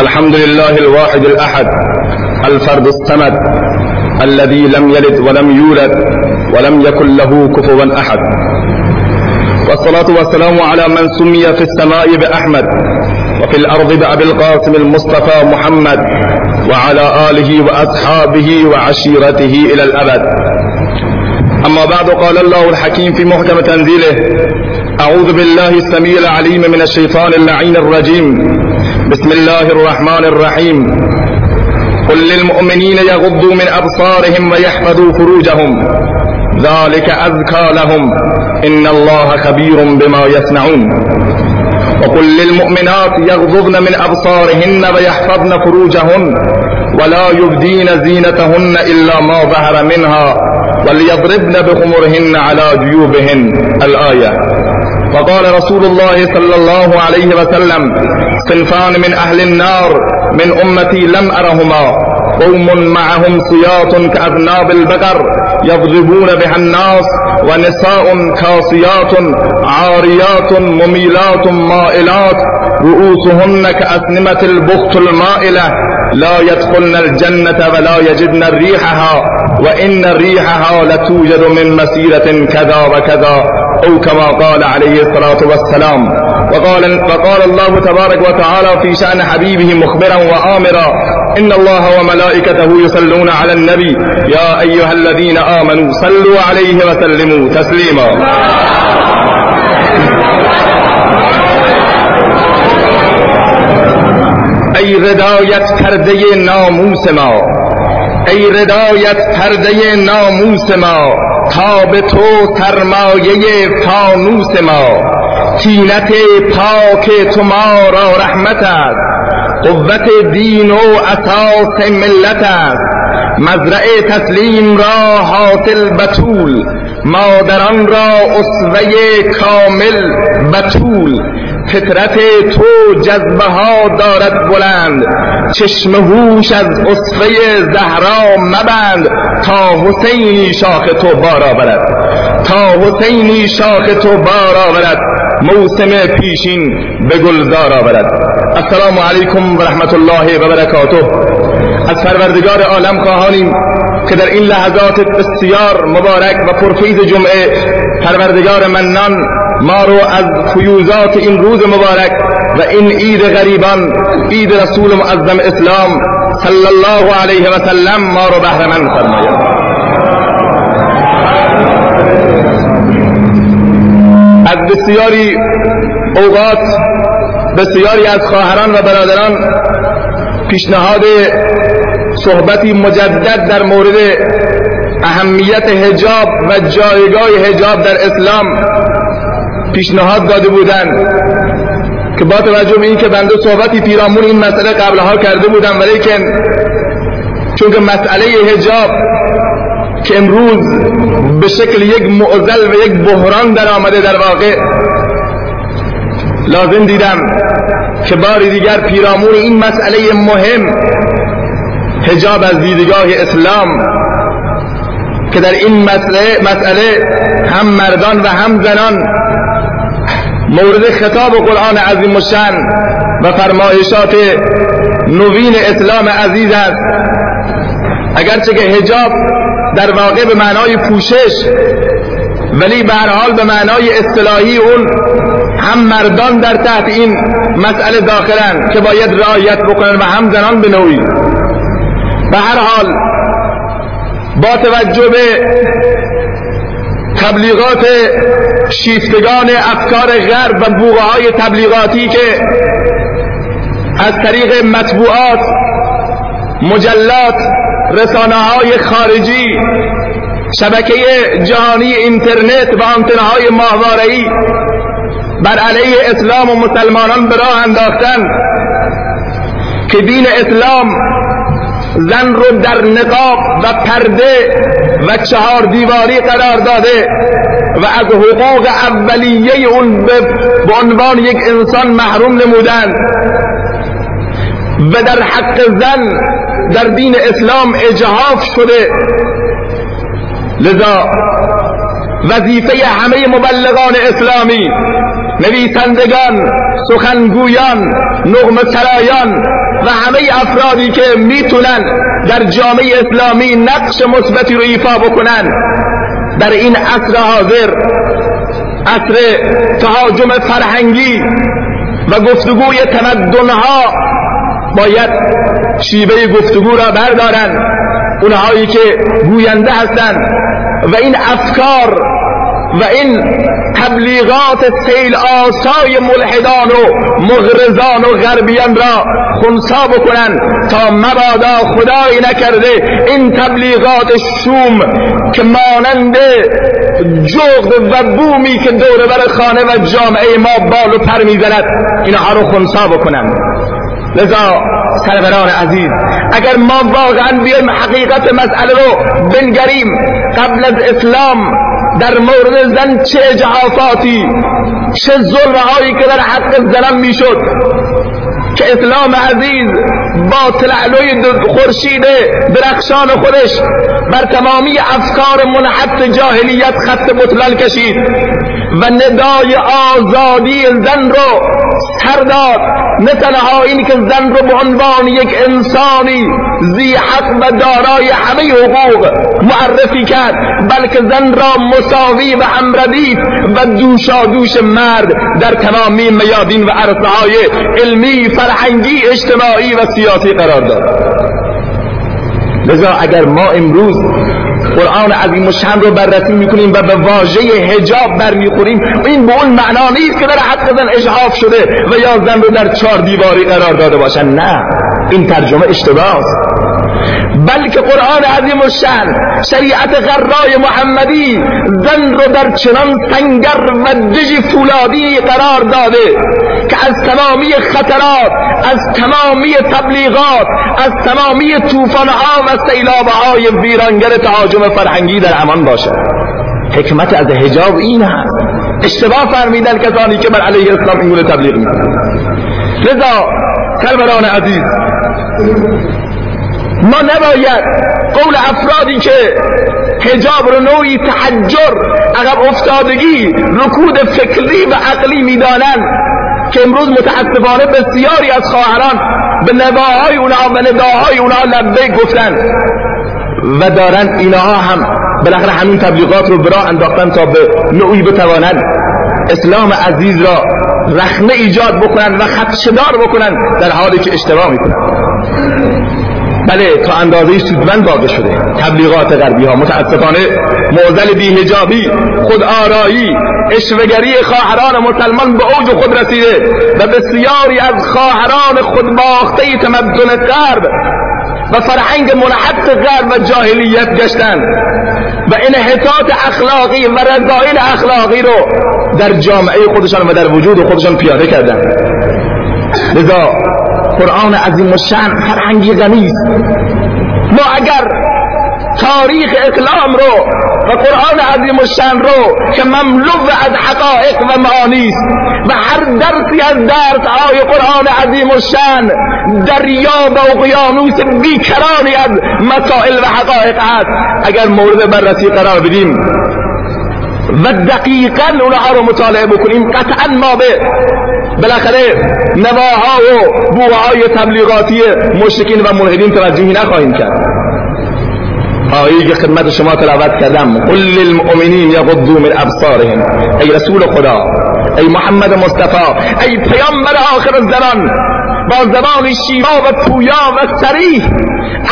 الحمد لله الواحد الأحد الفرد الصمد الذي لم يلد ولم يولد ولم يكن له كفوا أحد. والصلاة والسلام على من سمي في السماء بأحمد وفي الأرض بأبي القاسم المصطفى محمد وعلى آله وأصحابه وعشيرته إلى الأبد. أما بعد قال الله الحكيم في محكم تنزيله أعوذ بالله السميع العليم من الشيطان اللعين الرجيم. بسم الله الرحمن الرحيم. قل للمؤمنين يغضوا من أبصارهم ويحفظوا فروجهم. ذلك أذكى لهم. إن الله خبير بما يصنعون. وقل للمؤمنات يغضضن من أبصارهن ويحفظن فروجهن ولا يبدين زينتهن إلا ما ظهر منها وليضربن بخمرهن على جيوبهن. الآية. وقال رسول الله صلى الله عليه وسلم صنفان من أهل النار من أمتي لم أرهما. قوم معهم صياط كأذناب البقر يضربون بها الناس ونساء كاسيات عاريات مميلات مائلات. رؤوسهن كأسنمة البخت المائلة لا يدخلن الجنة ولا يجدن ريحها وإن ريحها لتوجد من مسيرة كذا وكذا أو كما قال عليه الصلاة والسلام. وقال, وقال الله تبارك وتعالى في شأن حبيبه مخبرا وآمرا إن الله وملائكته يصلون على النبي يا أيها الذين آمنوا صلوا عليه وسلموا تسليما. ردایت پرده ناموس ما. ای ردایت پرده ناموس ما. تا به تو سرمایه فانوس ما. تینت پاک تو ما را رحمت است. قوت دین و اساس ملت است. مزرع تسلیم را حاصل بطول. مادران را اصوه کامل بطول. فطرت تو جذبه ها دارد بلند. چشم هوش از اصفه زهرا مبند. تا حسینی شاخ تو بار آورد. تا حسینی شاخ تو بار آورد. موسم پیشین به گلزار آورد. السلام علیکم و رحمت الله و برکاته. از پروردگار عالم خواهانیم که در این لحظات بسیار مبارک و پرفیض جمعه پروردگار منان ما رو از فیوزات این روز مبارک و این عید غریبان عید رسول معظم اسلام صلی الله علیه و سلم ما رو بهره مند فرماید. از بسیاری اوقات بسیاری از خواهران و برادران پیشنهاد صحبتی مجدد در مورد اهمیت حجاب و جایگاه حجاب در اسلام پیشنهاد داده بودند که با توجه به اینکه بنده صحبتی پیرامون این مسئله قبلها کرده بودم ولیکن چون که مسئله حجاب که امروز به شکل یک معزل و یک بحران در آمده در واقع لازم دیدم که باری دیگر پیرامون این مسئله مهم حجاب از دیدگاه اسلام که در این مسئله, مسئله هم مردان و هم زنان مورد خطاب قرآن عظیم و شن و فرمایشات نوین اسلام عزیز است. اگرچه که حجاب در واقع به معنای پوشش ولی به هر حال به معنای اصطلاحی اون هم مردان در تحت این مسئله داخلن که باید رعایت بکنن و هم زنان به نوعی. به هر حال با توجه به تبلیغات شیفتگان افکار غرب و بوغه های تبلیغاتی که از طریق مطبوعات مجلات رسانه های خارجی شبکه جهانی اینترنت و آنتنه های ماهواره‌ای بر علیه اسلام و مسلمانان به راه انداختن که دین اسلام زن رو در نقاب و پرده و چهار دیواری قرار داده و از حقوق اولیه اون به عنوان یک انسان محروم نمودن و در حق زن در دین اسلام اجهاف شده. لذا وظیفه همه مبلغان اسلامی نویسندگان سخنگویان نغم سرایان و همه افرادی که می‌تونن در جامعه اسلامی نقش مثبتی رو ایفا بکنن. در این عصر حاضر عصر تهاجم فرهنگی و گفتگوی تمدنها باید شیوه گفتگو را بردارن. اونهایی که گوینده هستند و این افکار و این تبلیغات سیل آسای ملحدان و مغرزان و غربیان را خونسا بکنن تا مبادا خدایی نکرده این تبلیغات شوم که مانند جغد و بومی که دور بر خانه و جامعه ما بال و پر می‌زند اینها رو خونسا بکنن. لذا سروران عزیز اگر ما واقعا بیایم حقیقت مسئله رو بنگریم قبل از اسلام در مورد زن چه اجعافاتی چه ظلمهایی که در حق زنم می‌شد. که اسلام عزیز با تلعلوی خورشید درخشان خودش بر تمامی افکار منحط جاهلیت خط بطلال کشید و ندای آزادی زن رو سر داد. نه تنها این که زن رو به عنوان یک انسانی زی حق و دارای همه حقوق معرفی کرد بلکه زن را مساوی و همردیف و دوشا دوش مرد در تمامی میادین و عرصه علمی فرهنگی اجتماعی و سیاسی قرار داد. لذا اگر ما امروز قرآن عظیم و شن رو بررسی می‌کنیم و به واژه هجاب برمیخوریم. این به اون معنا نیست که در حق زن اجحاف شده و یا زن رو در چهار دیواری قرار داده باشن. نه. این ترجمه اشتباه بلکه قرآن عظیم و شن شریعت غرای محمدی زن رو در چنان سنگر و دژ فولادی قرار داده که از تمامی خطرات از تمامی تبلیغات از تمامی ها و سیلابهای ویرانگر تهاجم فرهنگی در امان باشد. حکمت از حجاب این هست اشتباه فرمیدن کسانی که بر علیه اسلام اینگونه تبلیغ می‌کنند. لذا سروران عزیز ما نباید قول افرادی که حجاب رو نوعی تحجر عقب افتادگی رکود فکری و عقلی می‌دانند که امروز متاسفانه بسیاری از خواهران به نواهای اونها و نداهای اونها لبه گفتن و دارن اینها هم بالاخره همین تبلیغات رو برا انداختن تا به نوعی بتوانند اسلام عزیز را رخنه ایجاد بکنن و خدشدار بکنن در حالی که اشتباه می‌کنن بله تا اندازه سودمند واقع شده. تبلیغات غربی ها متاسفانه معزل بیهجابی خود آرایی اشوگری خواهران مسلمان به اوج خود رسیده و بسیاری از خواهران خود باخته تمدن غرب و فرهنگ منحط غرب و جاهلیت گشتند و انحطاط اخلاقی و رضایل اخلاقی رو در جامعه خودشان و در وجود خودشان پیاده کردند. لذا قرآن عظیم شن فرهنگی غنی ما اگر تاریخ اسلام رو و قرآن عظیم شن رو که مملو از حقائق و معانی و هر درسی از درس های قرآن عظیم شن دریا و اقیانوس بیکرانی از مسائل و حقایق هست. اگر مورد بررسی قرار بدیم و دقیقا اونها رو مطالعه بکنیم. قطعا ما به بالاخره نواها و بوهای تبلیغاتی مشرکین و ملحدین توجهی نخواهیم کرد. آیه که خدمت شما تلاوت کردم. قل للمؤمنین یغضوا من ابصارهم. ای رسول خدا ای محمد مصطفی ای پیامبر آخر الزمان. با زبان شیوا و پویا و سریح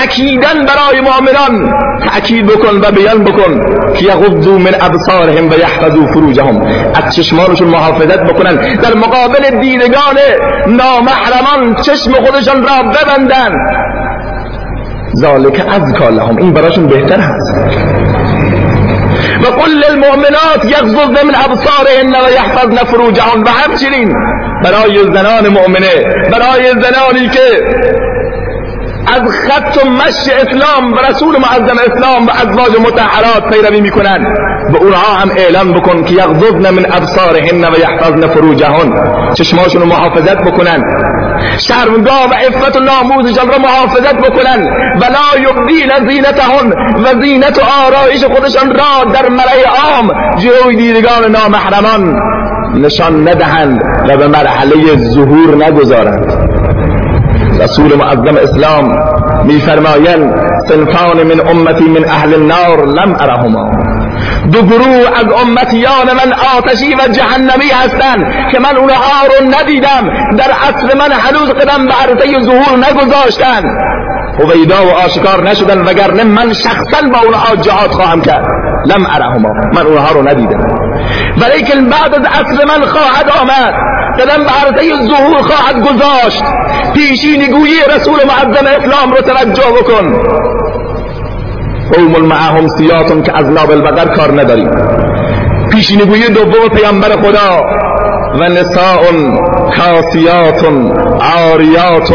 اکیدن برای مؤمنان. تأکید بکن و بیان بکن که یغضوا من ابصارهم و یحفظوا فروجهم. از چشمانشون محافظت بکنن. در مقابل دیدگان نامحرمان چشم خودشان را ببندن. ذالک از لهم. این براشون بهتر هست. و قل للمؤمنات یغضضن من ابصارهن و یحفظن فروجهن و همچنین برای زنان مؤمنه برای زنانی که از خط و مشی اسلام و رسول معظم اسلام و ازواج متحرات پیروی می‌کنن. به اونها هم اعلان بکن که یغضضن من ابصارهن و یحفظن فروجهن. چشماشون رو محافظت بکنن. شرمگاه و عفت و ناموزشان را محافظت بکنن. و لا یبدین زینتهن و زینت و آرایش خودشان را در ملای عام. جلوی دیدگان نامحرمان نشان ندهند و به مرحله ظهور نگذارند. رسول معظم اسلام میفرمایند سنفان من امتی من أهل النار لم ارهما. دو گروه از امتیان من آتشی و جهنمی هستند که من اونها رو ندیدم. در عصر من هنوز قدم به عرصه ظهور نگذاشتن. هویدا و آشکار نشدن وگرنه من شخصا با اونها جهاد خواهم کرد. لم ارهما. من اونها رو ندیدم. ولیکن بعد از عصر من خواهد آمد. قدم به عرضه ظهور خواهد گذاشت. پیشینگویی رسول معظم اسلام رو توجه بکن. قوم معهم سیاتون که از نابل بقر کار نداریم پیشینگویی دوم پیامبر خدا. و نساء کاسیات عاریات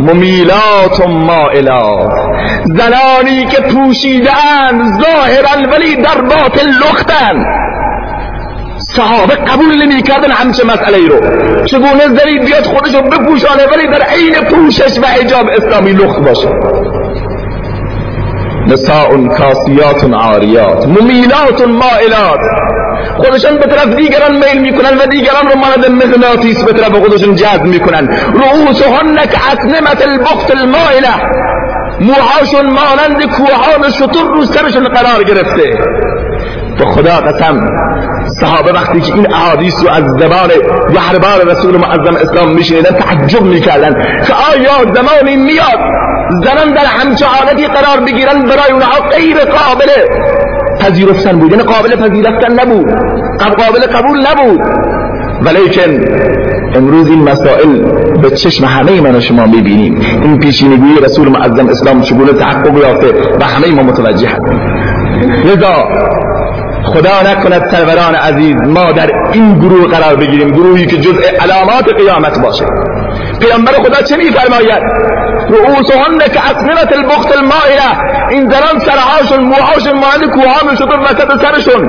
ممیلات مائلات. زنانی که پوشیدن ظاهرا ولی در باطن لختن. صحابه قبول نمی کردن همچه مسئله ای رو. چگونه زنی بیاد خودشو بپوشانه ولی در عین پوشش و حجاب اسلامی لخت باشه؟ نساء کاسیات عاریات ممیلات مائلات. خودشان به طرف دیگران میل می‌کنن و دیگران رو مانند مغناطیس به طرف خودشون جذب می‌کنن. رؤوسهن اسنمت البخت المائله موهاشون مانند کوهان شطور رو سرشون قرار گرفته. به خدا قسم صحابه وقتی که این احادیث رو از زبان یحربار رسول معظم اسلام میشنیدن تعجب می‌کردن که آیا زمانی میاد زنان در همچه حالتی قرار بگیرن برای اونها غیر قابل پذیرفتن بود. یعنی قابل پذیرفتن نبود. قابل قبول نبود. ولیکن امروز این مسائل به چشم همه من و شما می‌بینیم. این پیشینگوی رسول معظم اسلام چگونه تحقق یافته و همه ما متوجه هستیم. لذا خدا نکند سروران عزیز ما در این گروه قرار بگیریم گروهی که جزء علامات قیامت باشه. پیامبر خدا چه میفرماید؟ رؤوسهن اسنمت البخت این زنان سرهاشون موهاشون مانند کوهان شطور وسط سرشون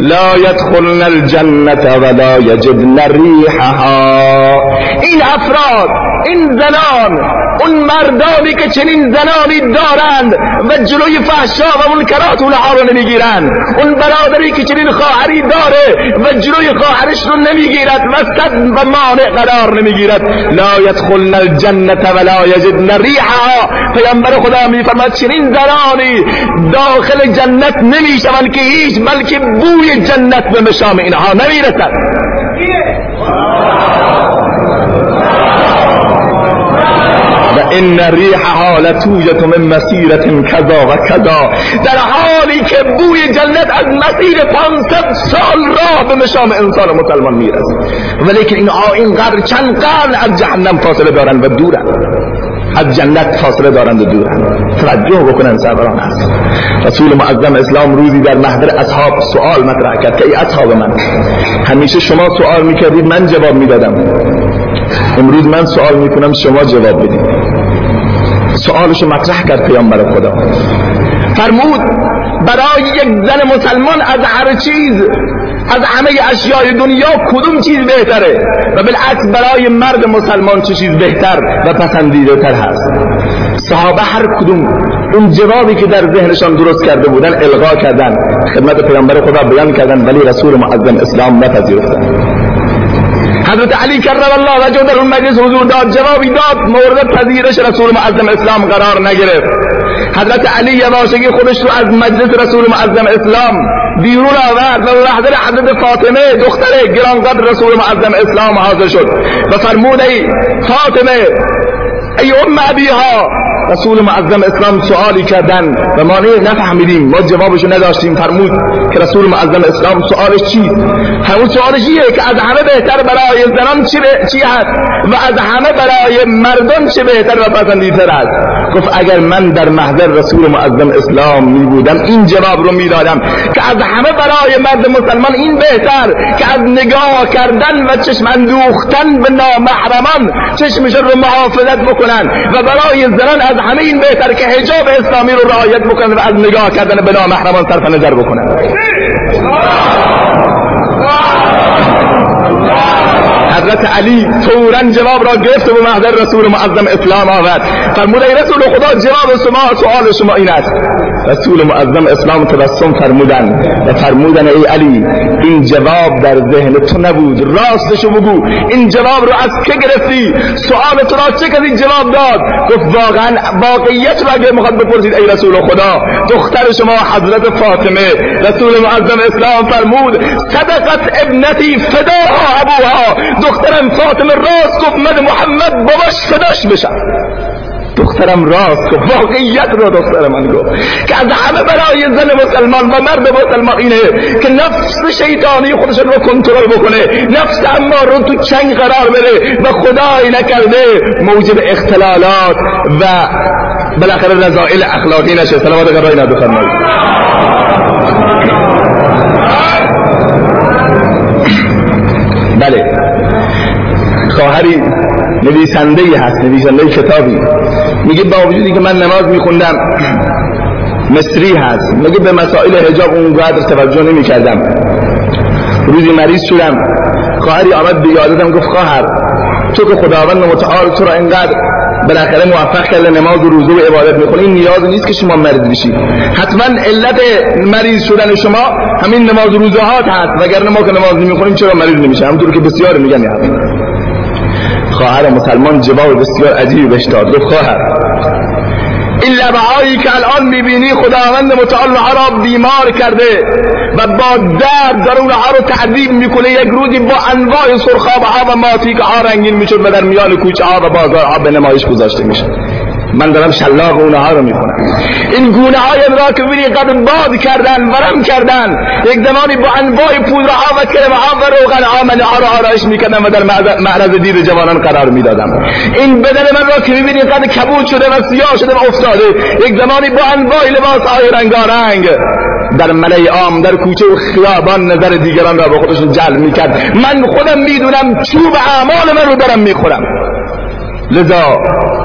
لا يدخلن الجنة ولا يجدن ريحها. این أفراد این زنان اون مردانی که چنین زنانی دارند و جلوی فحشا و منکرات اونها رو نمیگیرند اون برادری که چنین خواهری داره و جلوی خواهرش رو نمیگیرد و صد و مانع قرار نمیگیرد لا يدخلن الجنة ولا يجدن ريحها پیامبر خدا میفرماد چنین زنانی داخل جنت نمی‌شوند که هیچ بلکه بوی جنت به مشام اینها نمی‌رسد. ان ریحها لتوجت من مسیرت کذا و کذا. در حالی که بوی جنت از مسیر 500 سال راه به مشام انسان مسلمان می‌رسه ولیکن اینها اینقدر چند قرن از جهنم فاصله دارن و دورن از جنت فاصله دارند و دورند. توجه بکنن سروران هست رسول معظم اسلام روزی در محضر اصحاب سوال مطرح کرد که ای اصحاب من همیشه شما سوال می‌کردید من جواب می‌دادم. امروز من سوال می‌کنم شما جواب بدید. سوالش مطرح کرد پیامبر خدا. فرمود برای یک زن مسلمان از هر چیز از همه اشیای دنیا کدوم چیز بهتره؟ و بالعکس برای مرد مسلمان چه چیز بهتر و پسندیده تر هست؟ صحابه هر کدوم اون جوابی که در ذهنشان درست کرده بودن الغا کردن خدمت پیامبر خدا بیان کردن ولی رسول معظم اسلام نپذیرفتن. حضرت علی کرم الله وجه در اون مجلس حضور داد جوابی داد مورد پذیرش رسول معظم اسلام قرار نگرفت. حضرت علی یواشگی خودش رو از مجلس رسول معظم اسلام بیرون آورد و لحظه حضرت فاطمه دختر گرانقدر رسول معظم اسلام حاضر شد و فرمود ای فاطمه ای ام ابیها رسول معظم اسلام سوالی کردن و ما نفهمیدیم ما جوابشو نداشتیم فرمود که رسول معظم اسلام سوالش چی؟ همون سوالش ایه که از همه بهتر برای زنان چی, چی هست؟ و از همه برای مردان چه بهتر و پسندیدتر است؟ گفت اگر من در محضر رسول معظم اسلام می بودم این جواب رو می دادم که از همه برای مرد مسلمان این بهتر که از نگاه کردن و چشم اندوختن به نامحرمان چشمش رو محافظت بکنن و برای زنان همه این بهتر که حجاب اسلامی رو رعایت بکنن و از نگاه کردن به نامحرمان صرف نظر بکنن حضرت علی فورا جواب را گرفت و محضر رسول معظم اسلام آورد. فرمود ای رسول خدا جواب شما سوال شما این است. رسول معظم اسلام تبسم فرمودن و فرمودن ای علی این جواب در ذهن تو نبود راستشو بگو این جواب رو از که گرفتی؟ سوال تو را چه کسی جواب داد؟ گفت واقعا واقعیت رو اگه می‌خواد بپرسید ای رسول خدا دختر شما حضرت فاطمه رسول معظم اسلام فرمود صدقت ابنتی فداها ابوها دخترم فاطمه راست گفت من محمد باباش فداش بشم. دخترم راست گفت واقعیت رو دختر من گفت که از همه برای زن مسلمان و مرد مسلمان اینه که نفس شیطانی خودش رو کنترل بکنه نفس اما رو تو چنگ قرار بده و خدای نکرده. موجب اختلالات و بالاخره رضائل اخلاقی نشه. سلامات قرای نبی بله. خواهری نویسنده هست نویسنده کتابی. میگه با وجودی که من نماز میخوندم مصری هست. میگه به مسائل حجاب اونقدر توجه نمی کردم روزی مریض شدم. خواهری آمد به یادتم گفت خواهر تو که خداوند متعال تو را اینقدر بالاخره موفق کرده نماز و روزه و عبادت می‌کنی این نیاز نیست که شما مریض بشی. حتما علت مریض شدن شما همین نماز و روزه هات هست. وگرنه ما که نماز نمی‌خونیم چرا مریض نمیشه همونطور که بسیار میگن خواهر مسلمان جواب بسیار عجیبی بهش داد. گفت خواهر این لبهایی که الان می‌بینی خداوند متعال را بیمار کرده و با درد در اونها رو تعذیب می‌کنه یک روزی با انواع سرخاب ها و ماتی که ها رنگین می‌شد و در میان کوچه ها و بازارها به نمایش گذاشته میشه من دارم شلاق اونها رو می‌کنم این گونه های را که بینی قد باد کردن ورم کردن. یک زمانی با انواع پودرها و کرم ها و روغن ها من ها رو آرایش می‌کردم و در معرض دید جوانان قرار می‌دادم. این بدن من را که می‌بینی قد کبود شده و سیاه شده و افتاده. یک زمانی با انواع لباس های رنگارنگ. در ملای عام در کوچه و خیابان نظر دیگران را به خودشون جلب می‌کرد. من خودم می‌دونم چوب اعمال من رو دارم می‌خورم. لذا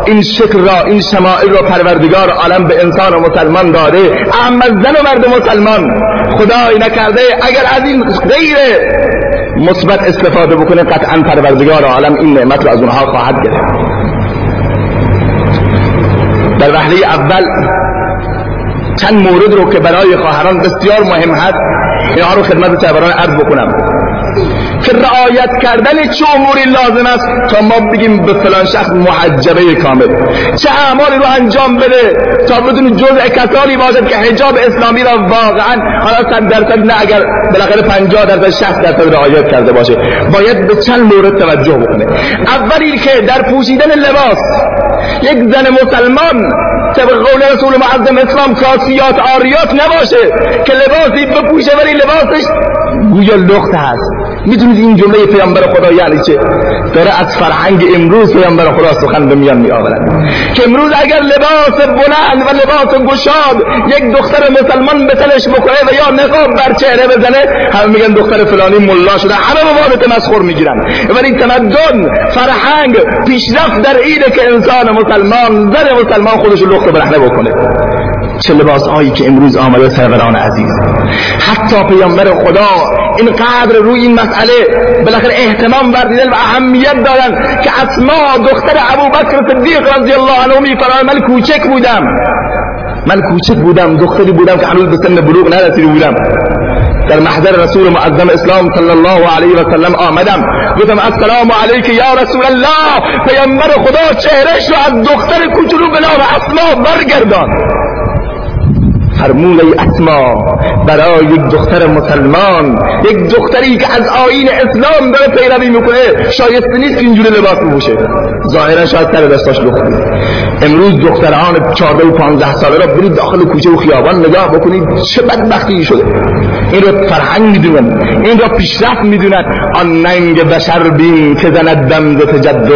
این شکل را این شمائل را پروردگار عالم به انسان و مسلمان داده. اما زن و مرد مسلمان خدای نکرده اگر از این غیر مثبت استفاده بکنه قطعا پروردگار عالم این نعمت را از اونها خواهد گرفت. در وحله اول چند مورد رو که برای خواهران بسیار مهم هست اینها رو خدمت سروران عرض بکنم. که رعایت کردن چه اموری لازم است تا ما بگیم به فلان شخص محجبه کامل. چه اعمالی رو انجام بده تا بدون جزء کسانی باشد که حجاب اسلامی را واقعا حالا صد درصد نه اگر بالاخره 50 درصد 60 درصد رعایت کرده باشه. باید به چند مورد توجه بکنه. اولی که در پوشیدن لباس یک زن مسلمان طبق قول رسول معظم اسلام کاسیات آریات نباشه که لباسی بپوشه ولی لباسش گویا لخت هست. می‌دونید این جمله پیامبر خدا یعنی چه؟ داره از فرهنگ امروز پیامبر خدا سخن به میان می آورد که امروز اگر لباس بلند و لباس گشاد یک دختر مسلمان به تنش بکنه و یا نقاب بر چهره بزنه همه میگن دختر فلانی ملا شده. همه به تمسخر می‌گیرن. ولی تمدن فرهنگ پیشرفت در اینه که انسان مسلمان زن مسلمان خودش لخت برهنه بکنه. چه لباس هایی که امروز آمده سروران عزیز. حتی پیامبر خدا اینقدر روی این مسئله بالاخره احتمام بردیدن و اهمیت دادن که اسما دختر ابو بکر صدیق رضی الله عنه میفرماید من کوچک بودم. من کوچک بودم دختری بودم که هنوز به سن بلوغ نرسیده بودم. در محضر رسول معظم اسلام صلی الله علیه و سلم آمدم. گفتم السلام علیک یا رسول الله. پیامبر خدا چهرش رو از دختر کوچولو به نام اسما برگردان. فرمود ای اسما برای یک دختر مسلمان یک دختری که از آین اسلام داره پیروی می‌کنه شایسته نیست که اینجوری لباس بپوشه ظاهرا شاید سر دستاش بخونید امروز دختران 14 و 15 ساله را برید داخل کوچه و خیابان نگاه بکنید. چه بدبختی شده. این را فرهنگ می‌دونن این را پیشرفت می‌دونن آن ننگ بشر بین که زند دم ز تجدد.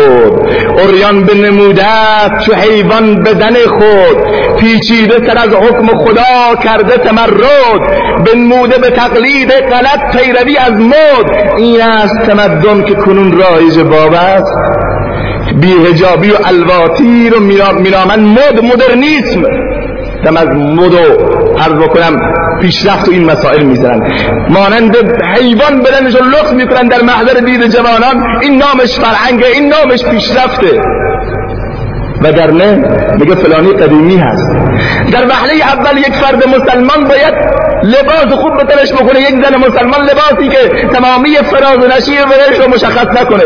اوریان به نمودت چو حیوان بدن خود. پیچیده سر از حکم خدا کرده تمرد. بنموده به تقلید غلط پیروی از مد. این است تمدن که کنون رایج باب است. بیهجابی و الواتیر و مینامن مد مدرنیسم. دم از مد و عرض بکنم پیشرفت و این مسائل می‌زنن مانند حیوان بدنشو لطف می‌کنن در محضر دید جوانان. این نامش فرهنگه این نامش پیشرفته. وگرنه میگه فلانی قدیمی هست. در وحله اول یک فرد مسلمان باید لباس خوب به تنش بکنه یک زن مسلمان لباسی که تمامی فراز و نشیر رو مشخص نکنه.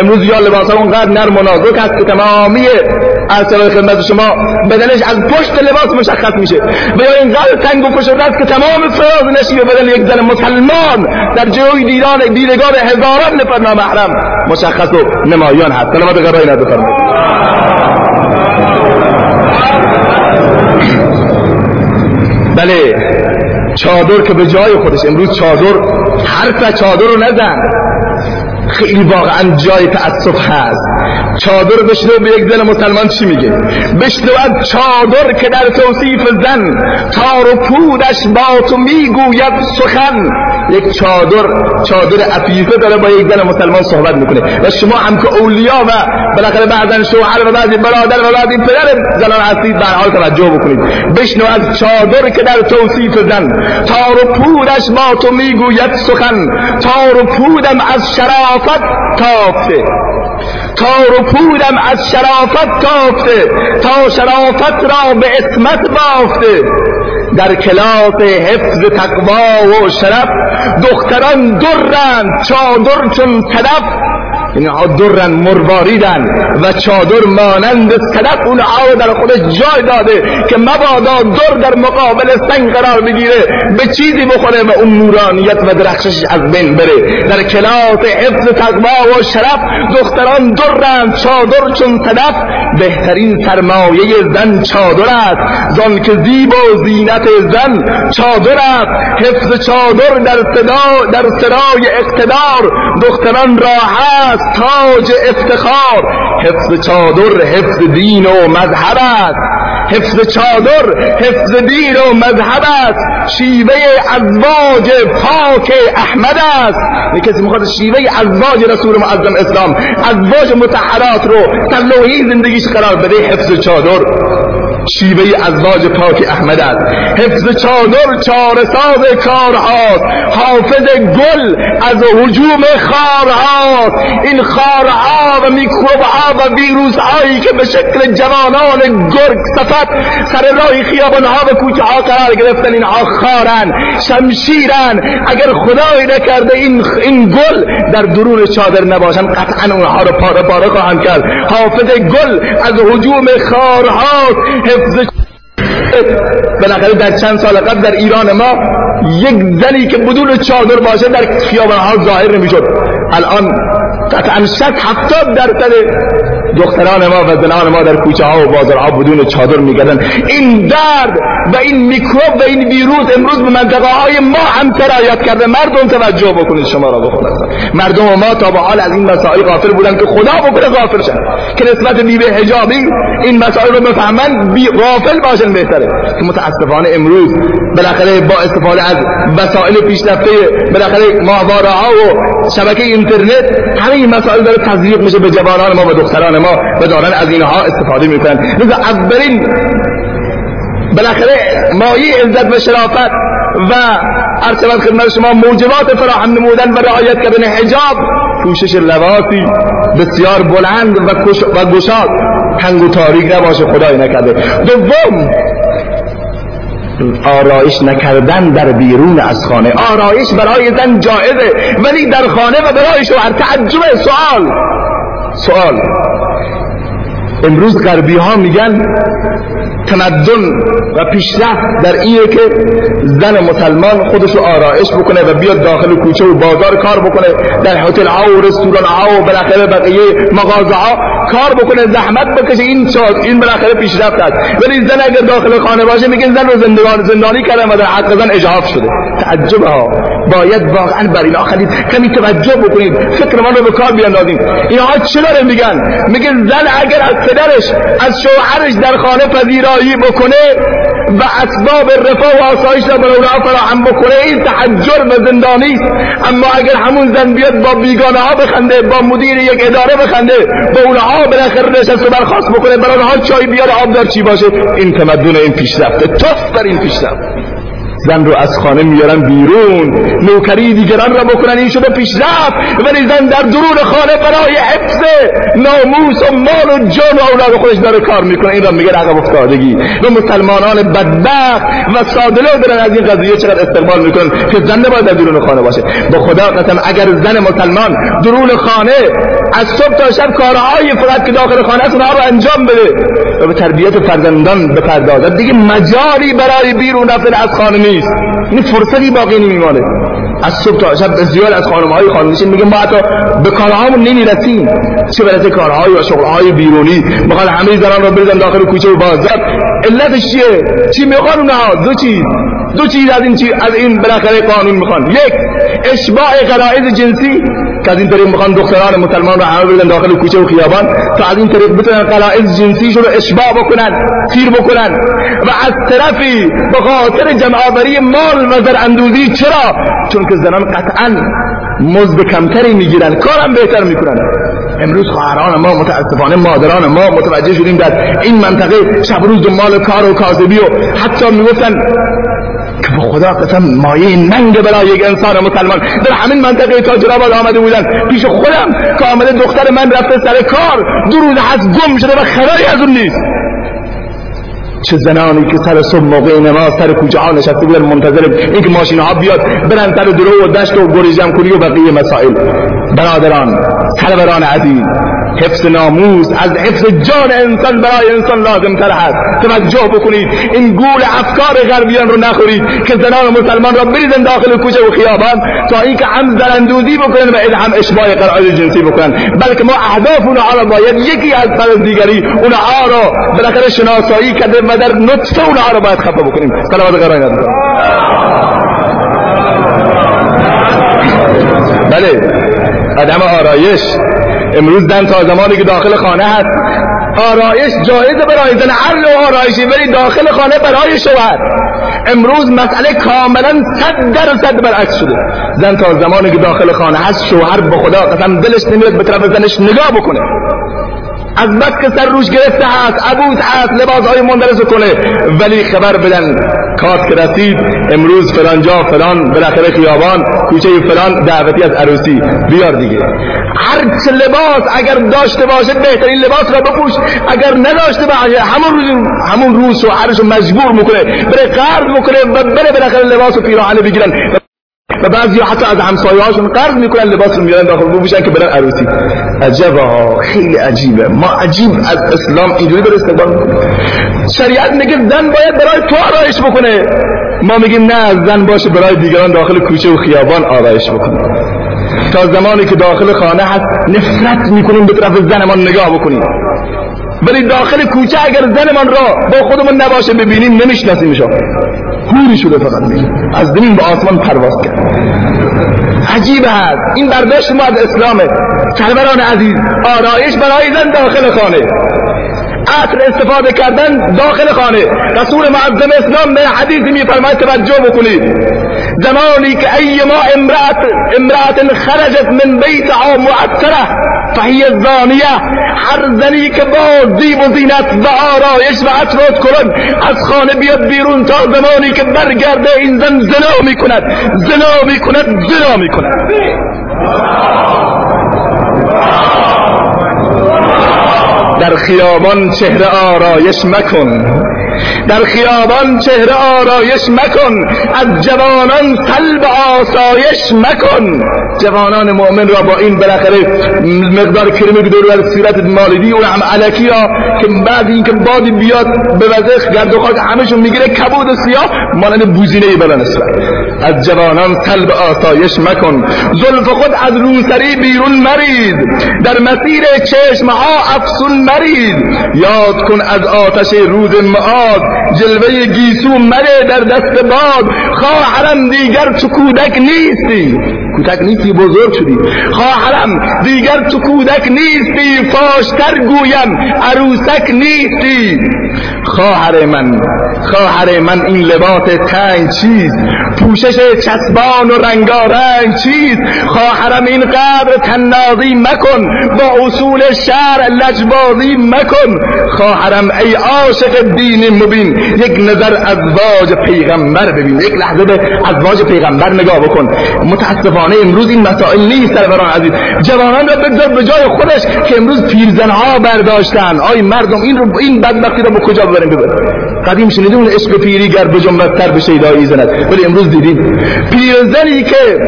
امروز یا لباس ها اونقدر نرم و نازک هست که تمامی ارسال خدمت شما بدنش از پشت لباس مشخص میشه. و یا اینقدر تنگ و فشرده که تمام فراز نشی و بدن یک زن مسلمان در جلوی دیدان دیدگان هزاران نفر نامحرم مشخص و نمایان هست. سلامت قرآن اینا بفرمایید. بله چادر که به جای خودش امروز چادر حرف چادر رو نزن. خیلی واقعا جای تأسف هست. چادر بشنو به یک زن مسلمان چی میگه؟ بشنو از چادر که در توصیف زن تار و پودش با تو می‌گوید سخن. یک چادر چادر عفیفه داره با یک زن مسلمان صحبت می‌کنه. و شما هم که اولیا و بالاخره بعضا شوهر و بعضی برادر و بعضی پدر زنان هستید به حال توجه بکنید. بشنو از چادر که در توصیف زن تار و پودش با تو می‌گوید سخن. تار و پودم از شرافت تافته. تار و پودم از شرافت تافته. تا شرافت را به اسمت بافته. در کلاس حفظ تقوا و شرف دختران درند چادر چون صدف اینها درن مرواریدن و چادر مانند صدف اون آو در خودش جای داده که مبادا در در مقابل سنگ قرار بگیره به چیزی بخوره و اون نورانیت و درخشش از بین بره. در کلاس حفظ تقوا و شرف دختران درن چادر چون صدف. بهترین سرمایه زن چادر است. زان که زیب و زینت زن چادر است. حفظ چادر در صدا در سرای اقتدار. دختران را هست تاج افتخار. حفظ چادر حفظ دین و مذهب است. حفظ چادر حفظ دین و مذهب است. شیوه ازواج پاک احمد است. کسی می‌خواد شیوه ازواج رسول معظم اسلام ازواج متحرات رو در زندگیش قرار بده حفظ چادر. شیوه ازواج پاک احمد است. حفظ چادر چارساز کارهاست حافظ گل از حجوم خارهاست این خارها و میکروبها و ویروسهایی که به شکل جوانان گرگ صفت سر راه خیابانها و کوچه ها قرار گرفتن اینها خارن شمشیرن. اگر خدای نکرده این, این گل در درون چادر نباشن قطعا اونها رو پاره پاره خواهم کرد. حافظ گل از حجوم خارهاست حفظ بالاخره در چند سال قبل در ایران ما یک زنی که بدون چادر باشه در خیابانها ظاهر نمی‌شد. الان قطعا شک هفتاد درصد دختران ما و زنان ما در کوچه ها و بازارها بدون چادر میگردن. این درد و این میکروب و این ویروس امروز به منطقه های ما هم سرایت کرده. مردم توجه بکنید شما را بخونید مردم ما تا به حال از این مسائل غافل بودن که خدا بکنه غافل شد که نسبت بی به حجابی این مسائل رو بفهمن بی غافل باشن بهتره. که متاسفانه امروز بالاخره با استفاده از وسایل پیشرفته بالاخره ماهواره ها و شبکه اینترنت همه این مسائل داره تزریق میشه به جوانان ما و دختران ما و دارن از اینها استفاده می‌کنن. لذا اولین بالاخره مایه عزت و شرافت و ارتباط خدمت شما موجبات فراهم نمودن و رعایت کردن حجاب پوشش لباسی بسیار بلند و گشاد. تنگ و تاریک نباشه خدای نکرده. دوم آرایش نکردن در بیرون از خانه. آرایش برای زن جائزه ولی در خانه و برای شوهر تعجب سوال سوال امروز غربی ها میگن تمدن و پیشرفت در اینه که زن مسلمان خودش رو آرایش بکنه و بیاد داخل کوچه و بازار کار بکنه در هتل ها و رستوران ها و بالاخره بقیه مغازه ها کار بکنه زحمت بکشه. این شاد این بالاخره پیشرفت است. ولی زن اگر داخل خانه باشه میگن زن رو زندانی کردن و در حق زن اجحاف شده. تعجب ها. باید واقعا بر اینا خیلی کمی توجه بکنید. فکر من رو به کار بیاندازیم. اینها چه داره میگن؟ میگن زن اگر از پدرش از شوهرش در خانه پذیرایی بکنه و اسباب رفاه و آسایش را برای اونها فراهم بکنه این تحجر و زندانی است. اما اگر همون زن بیاد با بیگانه ها بخنده با مدیر یک اداره بخنده با اونها بالاخره نشست و برخواست بکنه برای اونها چای بیاد آب در چی باشه؟ این تمدن این پیشرفته توف بر این پیشرفت. زن رو از خانه میارن بیرون. نوکری دیگران را بکنن این شده پیشرفت. ولی زن در درون خانه برای حفظ ناموس و مال و جان و اولاد خودش داره کار می‌کنه. این را میگه عقب افتادگی. و مسلمانان بدبخت و سادلو دارن از این قضیه چقدر استقبال می‌کنن که زن نباید در درون خانه باشه. به خدا قسم اگر زن مسلمان درون خانه از صبح تا شب کارهای فقط که داخل خانه است رو انجام بده. و به تربیت فرزندان بپردازد. دیگه مجالی برای بیرون رفتن از خانه نیست. این فرصتی باقی نمیمانه. از صبح تا شب زیاد از خانم های خانمشین میگه ما حتی به کارهامون نمی‌رسیم. چه برسه کارهای و شغلهای بیرونی. می‌خوان همه زنان رو بریزن داخل کوچه و بازار. علتش چیه؟ چی می‌خوان اونها دو چیز. دو چیز از این چیز از این بالاخره قانون می‌خوان. یک اشباع غرایز جنسی که از این طریق می‌خوان دختران مسلمان رو همه بریزن داخل کوچه و خیابان تا از این طریق بتونن غرایز جنسی رو اشباع بکنن تیر بکنن. و از طرفی به خاطر جمعآوری مال و اندوزی چرا؟ چون که زنان قطعا مزد کمتری می‌گیرن کارم بهتر می‌کنن. امروز خواهران ما متاسفانه مادران ما متوجه شدیم در این منطقه شب روز دنبال کار و کاذبی و حتی می‌گفتن که به خدا قسم مایه ننگ برای یک انسان مسلمان در همین منطقه تاجرآباد آمده بودن. پیش خودم که آمده دختر من رفته سر کار دو روز هست گم شده و خبری از اون نیست. چه زنانی که سر صبح موقع نماز سر کوچه ها نشسته بودن منتظر اینکه ماشین ها بیاد برن سر درو و دشت و گریزم کنی و بقیه مسائل. برادران سروران عزیز حفظ ناموس از حفظ جان انسان برای انسان لازم تر هست. توجه بکنید. این گول افکار غربیان رو نخورید که زنان مسلمان را بریزن داخل کوچه و خیابان تا اینکه هم زرندوزی بکنن و هم اشباع قرائد جنسی بکنن. بلکه ما اهداف اونها را باید یکی از پس دیگری اونها را بالاخره شناسایی کرده و در نطفه اونها را باید خفه بکنیم. صلوات قرائن بله. عدم آرایش. امروز زن تا زمانی که داخل خانه هست. آرایش جایزه برای زن هر نوع آرایشی ولی داخل خانه برای شوهر. امروز مسئله کاملا صد درصد برعکس شده. زن تا زمانی که داخل خانه هست شوهر به خدا قسم دلش نمیاد به طرف زنش نگاه بکنه. از بس که سر روش گرفته هست عبود هست لباس های مندرس کنه. ولی خبر بدن کات که رسید امروز فلان جا فلان بالاخره خیابان کوچه فلان دعوتی از عروسی. بیار دیگه. هر چه لباس اگر داشته باشه بهترین لباس را بپوش. اگر نداشته باشه همون روز همون روز شوهرش مجبور می‌کنه. بره قرض می‌کنه و بره بالاخره لباس و پیراهن بگیرن. و بعضی حتی از همسایه هاشون قرض می‌کنن لباس رو میارن داخل بپوشن که برن عروسی. عجبا خیلی عجیبه. ما عجیب از اسلام اینجوری داره استقبال شریعت میگه زن باید برای تو آرایش بکنه. ما میگیم نه زن باشه برای دیگران داخل کوچه و خیابان آرایش بکنه. تا زمانی که داخل خانه هست نفرت می‌کنیم به طرف زنمان نگاه بکنیم. ولی داخل کوچه اگر زنمان را با خودمون نباشه ببینیم نمیشناسیمشو هوری شده فقط میگیم از زمین به آسمان پرواز کرد. عجیب هست. این برداشت ما از اسلامه. سروران عزیز آرایش برای زن داخل خانه. عطر استفاده کردن داخل خانه. رسول معظم اسلام به حدیث میفرماید توجه بکنید. زمانی که ای ما امرأت امرأت خرجت من بیتها معطره فهی زانیه. هر زنی که با زیب و زینت و آرایش و عطر کنن از خانه بیاد بیرون تا زمانی که برگرده این زن زنا میکند. زنا میکند زنا میکند. در خیابان چهره آرایش مکن. در خیابان چهره آرایش مکن. از جوانان طلب آسایش مکن. جوانان مؤمن را با این بالاخره مقدار کرمی که دور سیرت مالدی اون هم علکی ها که بعد اینکه بادی بیاد به وزخ گرد و خاک همشون می‌گیره کبود سیاه مانند بوزینه بلن از جوانان طلب آسایش مکن. زلف خود از روسری بیرون مرید. در مسیر چشم ها افسون مرید. یاد کن از آتش روز معاد. جلوه گیسو مره در دست باد. خواهرم دیگر تو کودک نیستی. کودک نیستی بزرگ شدی. خواهرم دیگر تو کودک نیستی فاشتر گویم عروسک نیستی. خواهر من خواهر من این لباس تنگ چیز پوشش چسبان و رنگارنگ چیز. خواهرم این قدر تنازی مکن با اصول شهر لجبازی مکن. خواهرم ای عاشق دین مبین یک نظر از واج پیغمبر ببین. یک لحظه به واج پیغمبر نگاه بکن. متاسفانه امروز این مسائل نیست سروران عزیز. جوانان را بگذار به جای خودش که امروز پیرزنها برداشتن. آی مردم این رو این بدبختی رو به کجا ببریم؟ ببریم قدیم شنیدیم اون عشق پیری گر بجنبد تر به شیدایی زند ولی امروز دیدیم. پیرزنی که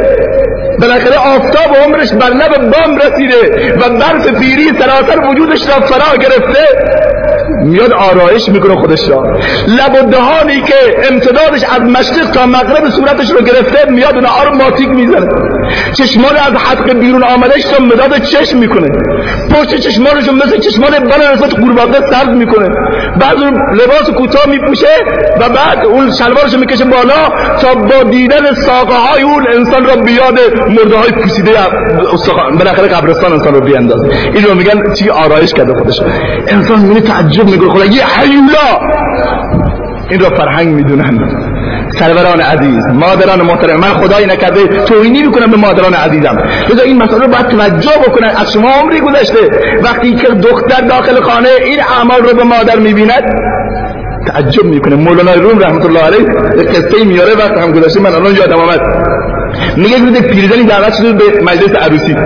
بالاخره آفتاب عمرش بر لب بام رسیده و برف پیری سراسر وجودش را فرا گرفته میاد آرایش می‌کنه خودش را. لب و دهانی که امتدادش از مشرق تا مغرب صورتش رو گرفته میاد اون رو ماتیک می‌زنه. چشمان از حدق بیرون آمدهش رو مداد چشم می‌کنه. پشت چشمانش رو مثل چشمان بلا نسبت قورباغه سرد می‌کنه. بعد لباس کوتاه میپوشه و بعد اون شلوارش می‌کشه بالا تا با دیدن ساقه های اون انسان را بیاد مرده های پوسیده بالاخره قبرستان انسان رو بیاندازه. این رو میگن چی؟ آرایش کرده خودش. انسان می‌بینه تعجب می‌کنه. خدا یه حیولا. این رو فرهنگ می‌دونن. سروران عزیز مادران محترم. من خدایی نکرده توهینی می‌کنم به مادران عزیزم. لذا این مسئله رو باید توجه بکنن. از شما عمری گذشته. وقتی که دختر داخل خانه این اعمال رو به مادر می‌بیند تعجب می‌کنه. مولانا روم رحمت الله علیه قصه میاره. وقت هم گذشته. من الان یادم آمد. میگه روز پیرزنی دعوت شده به مجلس عروسی.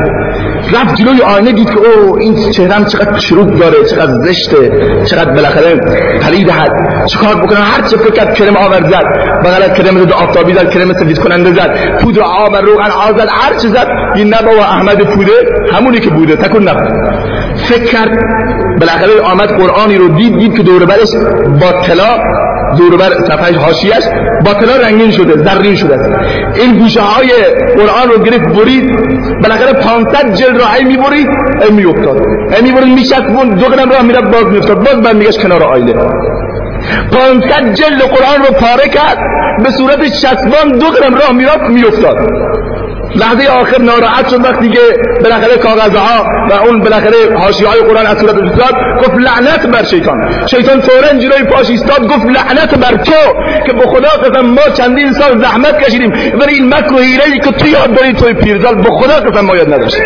رفت جلوی آینه دید که او این چهرم چقدر چروک داره چقدر زشته چقدر بالاخره پلید هست چیکار بکنه هر چه فکر کرم آور زد بغل کرم دو آفتابی زد کرم سفید کننده زد پودر آب روغن زد هر چه زد این نبا و احمد پوده همونی که بوده تکون نبود فکر کرد بالاخره آمد قرآنی رو دید دید که دور برش با طلا دور بر صفحه حاشیه‌اش با طلا رنگین شده زرین شده. این گوشه های قرآن رو گرفت برید. بالاخره 500 جلد رو ای می‌برید ای میافتاد. ای می‌برید میشکون دو قدم راه می‌رفت باز میافتاد. باز بعد میگشت کنار آیله. 500 جلد قرآن رو پاره کرد. به صورت چسبان دو قدم راه می‌رفت میافتاد. لحظه آخر ناراحت شد وقتی که بالاخره کاغذها و اون بالاخره حاشیه های قرآن از صورت افتاد گفت لعنت بر شیطان. شیطان فورا جلوی پاش ایستاد گفت لعنت بر تو که به خدا قسم ما چندین سال زحمت کشیدیم. ولی این مکر و حیله که تو یاد داری توی پیرزال به خدا قسم ما یاد نداشتیم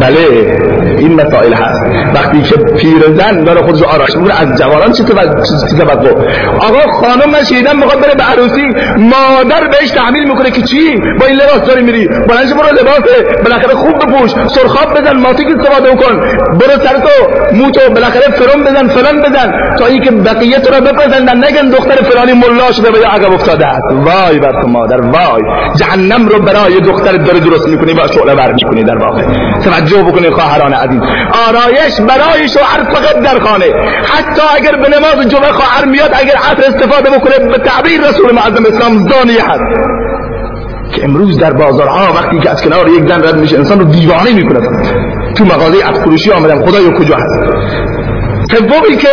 بله. این مسائل هست. وقتی که پیرزن داره خودش آرایش می‌کنه از جوانان چه توقع آقا خانم من شنیدم می‌خواد بره به عروسی مادر بهش تحمیل می‌کنه که چی؟ با این لباس داری میری. بلنش برو لباس بالاخره خوب بپوش. سرخاب بزن ماتیک استفاده کن. برو سر تو موتو. بالاخره فرم بزن فلان بزن. تا اینکه بقیه تو رو بپسندن نگن دختر فلانی ملا شده به عقب افتاده است. وای بر تو مادر وای. جهنم رو برای دختر داره درست می‌کنی با شعله بر می‌کنی در واقع. توجه بکنی خواهران عزیز آرایش برای شوهر فقط در خانه. حتی اگر به نماز جمعه خواهر میاد اگر عطر استفاده بکنه به تعبیر رسول معظم اسلام زانیه هست که امروز در بازارها وقتی که از کنار یک زن رد میشه انسان رو دیوانه می‌کنه تو مغازه فروشی آمدم. خدایا کجا هست؟ سومی که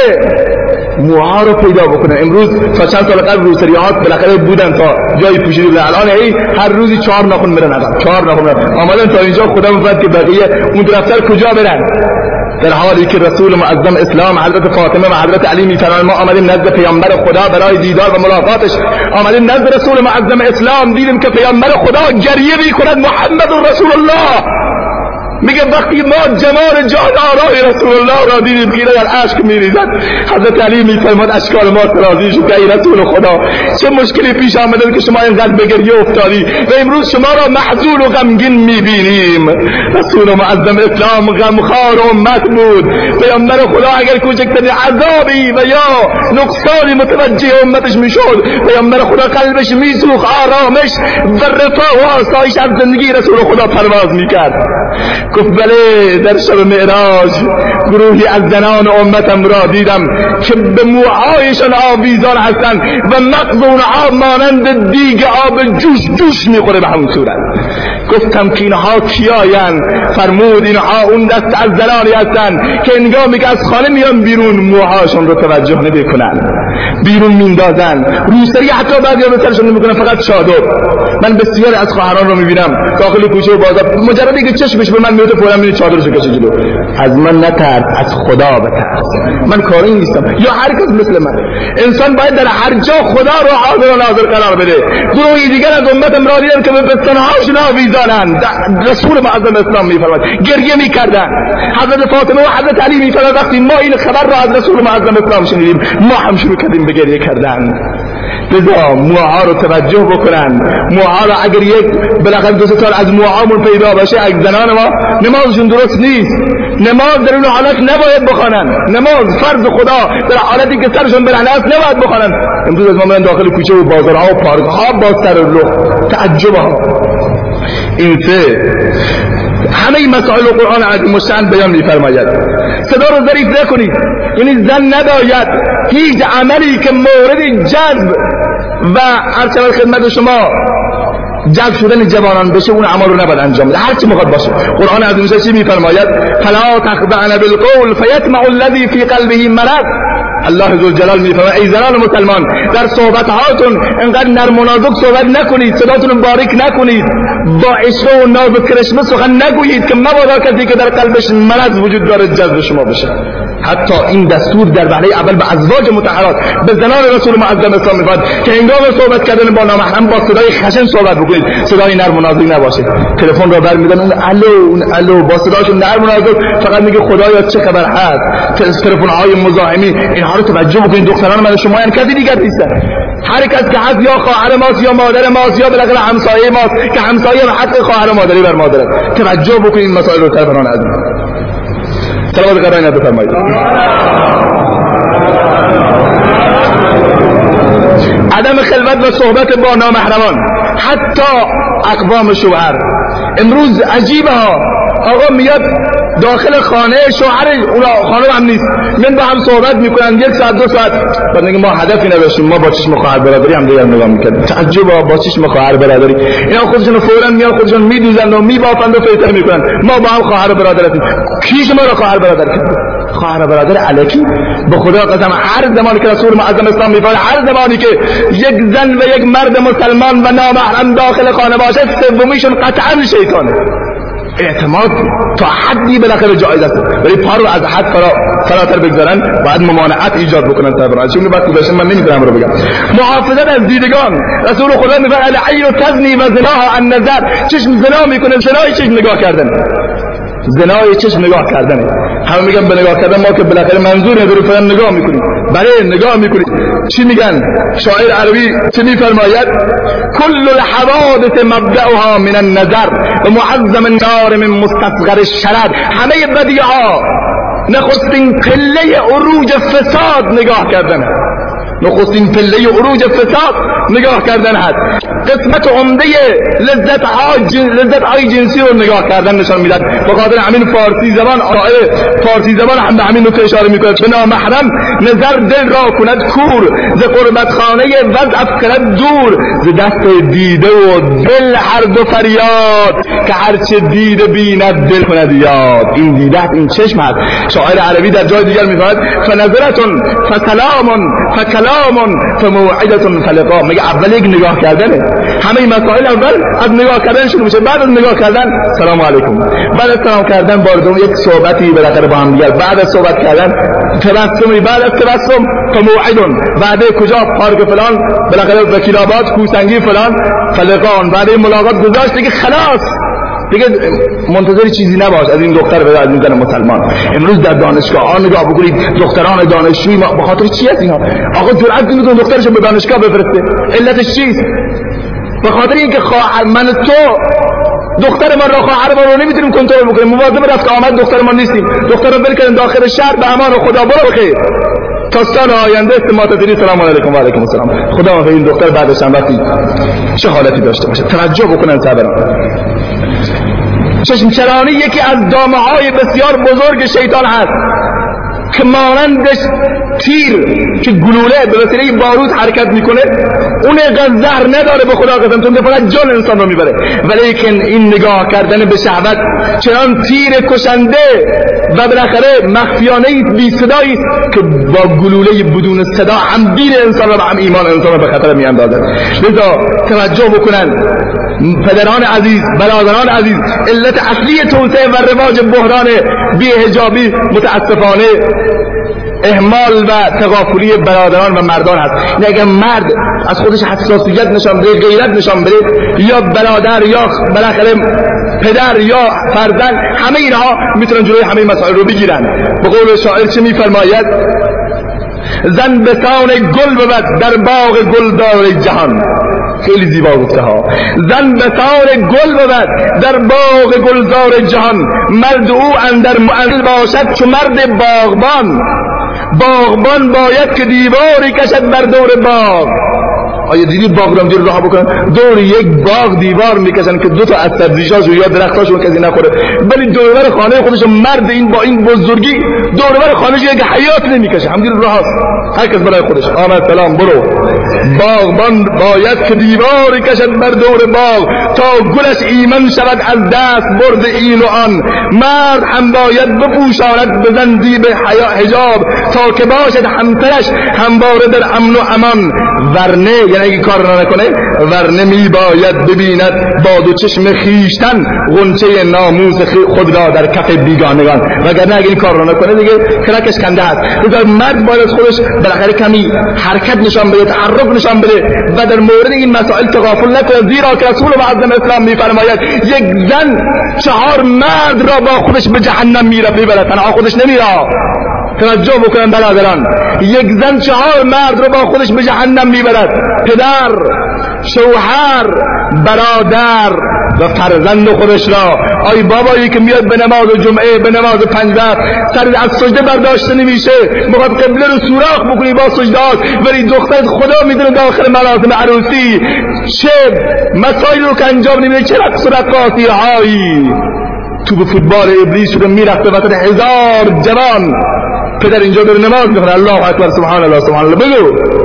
موها رو پیدا بکنه امروز تا چند سال قبل روسریات بالاخره بودن تا جایی پوشیده بودن. الان ای هر روزی چهار ناخن میرن عقب چهار ناخن میرن. آمدن تا اینجا خدا میفرد که بقیه اون دفتر کجا برن؟ در حالی که رسول معظم اسلام حضرت فاطمه و حضرت علی میفرمایند ما آمدیم نزد پیامبر خدا برای دیدار و ملاقاتش. آمدیم نزد رسول معظم اسلام دیدیم که پیامبر خدا گریه می‌کند محمد رسول الله. میگه وقتی ما جمال جان آرای رسول الله را دیدیم خیره در عشق میریزد حضرت علی میفرماد اشکال ما ترازی شد ای رسول خدا چه مشکلی پیش آمده که شما اینقدر به گریه افتادی و امروز شما را محزون و غمگین می‌بینیم. رسول معظم اسلام غمخوار امت بود. پیامبر خدا اگر کوچکترین عذابی و یا نقصانی متوجه امتش می‌شد پیامبر خدا قلبش میسوخ آرامش و رفاه و آسایش از زندگی رسول خدا پرواز می‌کرد. گفت بله در شب معراج گروهی از زنان امتم را دیدم که به موهایشان آویزان هستند و مغز آب مانند دیگ آب جوش جوش می‌خوره به همون صورت. گفتم که اینها کیاین فرمود اینها اون دست از زنانی هستن که انگامی که از خانه میان بیرون موهاشون رو توجه نمی‌کنن بیرون میندازن. روسری حتی بعضی ها سرشون نمی‌کنن فقط چادر. من بسیار از خواهران رو می‌بینم داخل کوچه و بازار مجردی که چشمش به من میاد فورا میره چادرشو کشه جلو. از من نترس از خدا بترس. من کاری نیستم. یا هر کس مثل من. انسان باید در هر جا خدا رو حاضر و ناظر قرار بده. گروهی دیگر از امت امرا دیدن که به پستانهاشون آویزانند رسول معظم اسلام میفرماد گریه می‌کردن حضرت فاطمه و حضرت علی میفرماد وقتی ما این خبر رو از رسول معظم اسلام شنیدیم ما هم شروع کردیم به گریه کردن. لذا موها رو توجه بکنن. موها رو اگر یک بالاخره دو سال از موهامون پیدا باشه از زنان ما نمازشون درست نیست. نماز در اون حالت نباید بخوانن. نماز فرض خدا در حالتی که سرشون برهنه است نباید بخوانن. امروز از ما داخل کوچه و بازارها و پارک ها با سر رخ. تعجب ها. این سه همه مسائل قرآن عظیم مشتعن بیان میفرماید. صدا رو ظریف نکنید. یعنی زن نباید هیچ عملی که مورد جذب و هر خدمت شما جذب شدن جوانان بشه اون عمل رو نباید انجام بده. هر چی می‌خواد باشه. قرآن عظیم چی میفرماید؟ فلا تخضعن بالقول فیطمع الذی فی قلبه مرض. الله ذو الجلال میفرماید ای زنان مسلمان در صحبت هاتون انقدر نرم و نازک صحبت نکنید صداتون باریک نکنید با عشق و ناز و کرشمه سخن نگویید که مبادا کسی که در قلبش مرض وجود داره جذب شما بشه. حتی این دستور در وهله اول به ازواج متحرات به زنان رسول معظم اسلام میفرد که هنگام صحبت کردن با نامحرم با صدای خشن صحبت بکنید صدای نرم و نازک نباشه. تلفن را برمیدن اون الو اون الو با صداشون نرم و نازک فقط میگه خدایا چه خبر هست. تلفن های مزاحمی اینها رو توجه بکنید. دختران من شما یعنی کسی دیگر نیستن هر کس که هست یا خواهر ماست یا مادر ماست یا بالاخره همسایه ماست که همسایه حق خواهر مادری بر مادره توجه بکنید مسائل رو طرفان عزیز صلوات قرآن بفرمایید عدم خلوت و صحبت با نامحرمان حتی أقوام شوهر امروز عجیبه ها آقا میاد داخل خانه شوهر اونا. خانه هم نیست. من با هم صحبت می‌کنن. یک ساعت دو ساعت. بعد ما هدفی نداشتیم. ما با چشم خواهر برادری هم دیگر نگاه می‌کنیم تعجب با چشم خواهر برادری. اینا خودشون فورا میان خودشون میدوزن و میبافند و فیتر می‌کنن. ما با هم خواهر برادر هستیم کی شما را خواهر برادر کرد. خواهر برادر علکی به خدا قسم هر زمانی که رسول معظم اسلام میفرماید هر زمانی که یک زن و یک مرد مسلمان و نامحرم داخل خانه باشه سومیشون قطعا شیطانه. اعتماد تا حدی بالاخره جایز است ولی پا رو از حد فرا فراتر بگذارن باید ممانعت ایجاد بکنن طبعا چون وقتی باشه من نمی‌تونم رو بگم. محافظت از دیدگان. رسول خدا میفرماید العین تزنی و زناها عن نظر. چشم زنا می‌کنه زنای چشم نگاه کردن. زنای چشم نگاه کردنه همه میگن به نگاه کردن ما که بالاخره منظور نداره فقط نگاه می‌کنیم. بله نگاه می‌کنیم. چی میگن؟ شاعر عربی چی میفرماید؟ کل الحوادث مبدأها من النظر و معظم النار من مستصغر الشرر. همه بدیه ها نخستین پله عروج فساد نگاه کردن. نخستین پله عروج فساد نگاه کردن هست قسمت عمده لذت های لذت های جنسی رو نگاه کردن نشان میدن به خاطر همین فارسی زبان آیه فارسی زبان هم به همین نکته اشاره می‌کنه. به نامحرم نظر دل را کند کور ز قربت خانه وضع افکرد دور ز دست دیده و دل هر دو فریاد که هرچه دیده بیند دل کند یاد. این دیده این چشم هست شاعر عربی در جای دیگر میفرماید فنظرتون فسلام فکلام فموعدتون فلقا. میگه اول یک نگاه کردنه همه این مسائل اول از نگاه کردن شروع میشه. بعد از نگاه کردن سلام علیکم. بعد از سلام کردن بار دوم یک صحبتی بالاخره با هم دیگر. بعد از صحبت کردن تبسمی بعد از تبسم فموعدون. بعد کجا؟ پارک فلان. بالاخره وکیل آباد کوسنگی فلان. فلقان. بعد ملاقات گذاشت دیگه خلاص. دیگه منتظر چیزی نباش. از این دختر به از این مسلمان. امروز در دانشگاه ها نگاه بکنید دختران دانشجوی ما به خاطر چی هست اینا؟ آقا جرأت اون دخترشو به دانشگاه بفرسته. علتش چیست؟ به خاطر اینکه خواهر من تو دختر ما را خواهر ما رو نمی‌تونیم کنترل بکنیم. مواظب رفت آمد دختر ما نیستیم. دختر رو بل داخل شهر به امان خدا برو بخیر. تا سال آینده استماع تدری سلام علیکم و علیکم السلام. خدا ما این دختر بعدش هم وقتی چه حالتی داشته باشه. توجه بکنن صبران چشم چرانی یکی از دامه های بسیار بزرگ شیطان هست که مانندش تیر که گلوله به وسیله بارود حرکت می‌کنه. اون اینقدر زهر نداره به خدا قسم چون فقط جان انسان رو می‌بره. ولیکن این نگاه کردن به شهوت چنان تیر کشنده و بالاخره مخفیانه بی صدایی که با گلوله بدون صدا هم دین انسان و هم ایمان انسان رو به خطر میاندازه. لذا توجه بکنن. پدران عزیز برادران عزیز علت اصلی توسعه و رواج بحران بیهجابی متاسفانه اهمال و تغافلی برادران و مردان هست. یعنی اگر مرد از خودش حساسیت نشان بده غیرت نشان بده یا برادر یا بالاخره پدر یا فرزند همه اینها می‌تونن جلوی همه مسائل رو بگیرن. به قول شاعر چه میفرماید؟ زن به گل بود در باغ گلدار جهان. خیلی زیبا گفته ها. زن به گل بود در باغ گلزار جهان. مرد او اندر معل باشد چو مرد باغبان. باغبان باید که دیواری کشد بر دور باغ. آیا دیدی باغ رو راه بکنن؟ دور یک باغ دیوار می‌کشن که دو تا از سبزیجاشو یا درختاشو کسی نخوره. ولی دورور خانه خودش مرد این با این بزرگی دورور خانه یک حیات نمی‌کشه. همینجوری راه هر کس برای خودش. آمد سلام برو. باغبان باید که دیواری کشد بر دور باغ تا گلش ایمن شود از دست برد این و آن. مرد هم باید بپوشاند به زنزیب حجاب تا که باشد همسرش همواره در امن و امان. ورنه یعنی اگه کار را نکنه ورنه می باید ببیند با دو چشم خیشتن غنچه ناموس خود را در کف بیگانگان. وگرنه اگه این کار را نکنه دیگه کرکش کنده هست مرد باید خودش بالاخره کمی حرکت نشان بده تحرک نشان بده و در مورد این مسائل تغافل نکنه زیرا که رسول معظم اسلام میفرماید یک زن چهار مرد را با خودش به جهنم میره می‌بره تنها خودش نمیره توجه بکنن برادران. یک زن چهار مرد رو با خودش به جهنم می‌برد. پدر شوهر برادر و فرزند خودش را. آی بابایی که میاد به نماز جمعه به نماز پنج سر از سجده برداشته نمیشه. می‌خواد قبله رو سوراخ بکنی با سجدات ولی دخترت خدا می‌دونه داخل مراسم عروسی چه مسائل رو که انجام نمیده چه رقص و رقاصی هایی تو به فوتبال ابلیس شده می‌رفته وسط هزار جوان. پدر اینجا داره نماز میخونه. الله اکبر. سبحان الله سبحان الله. بگو.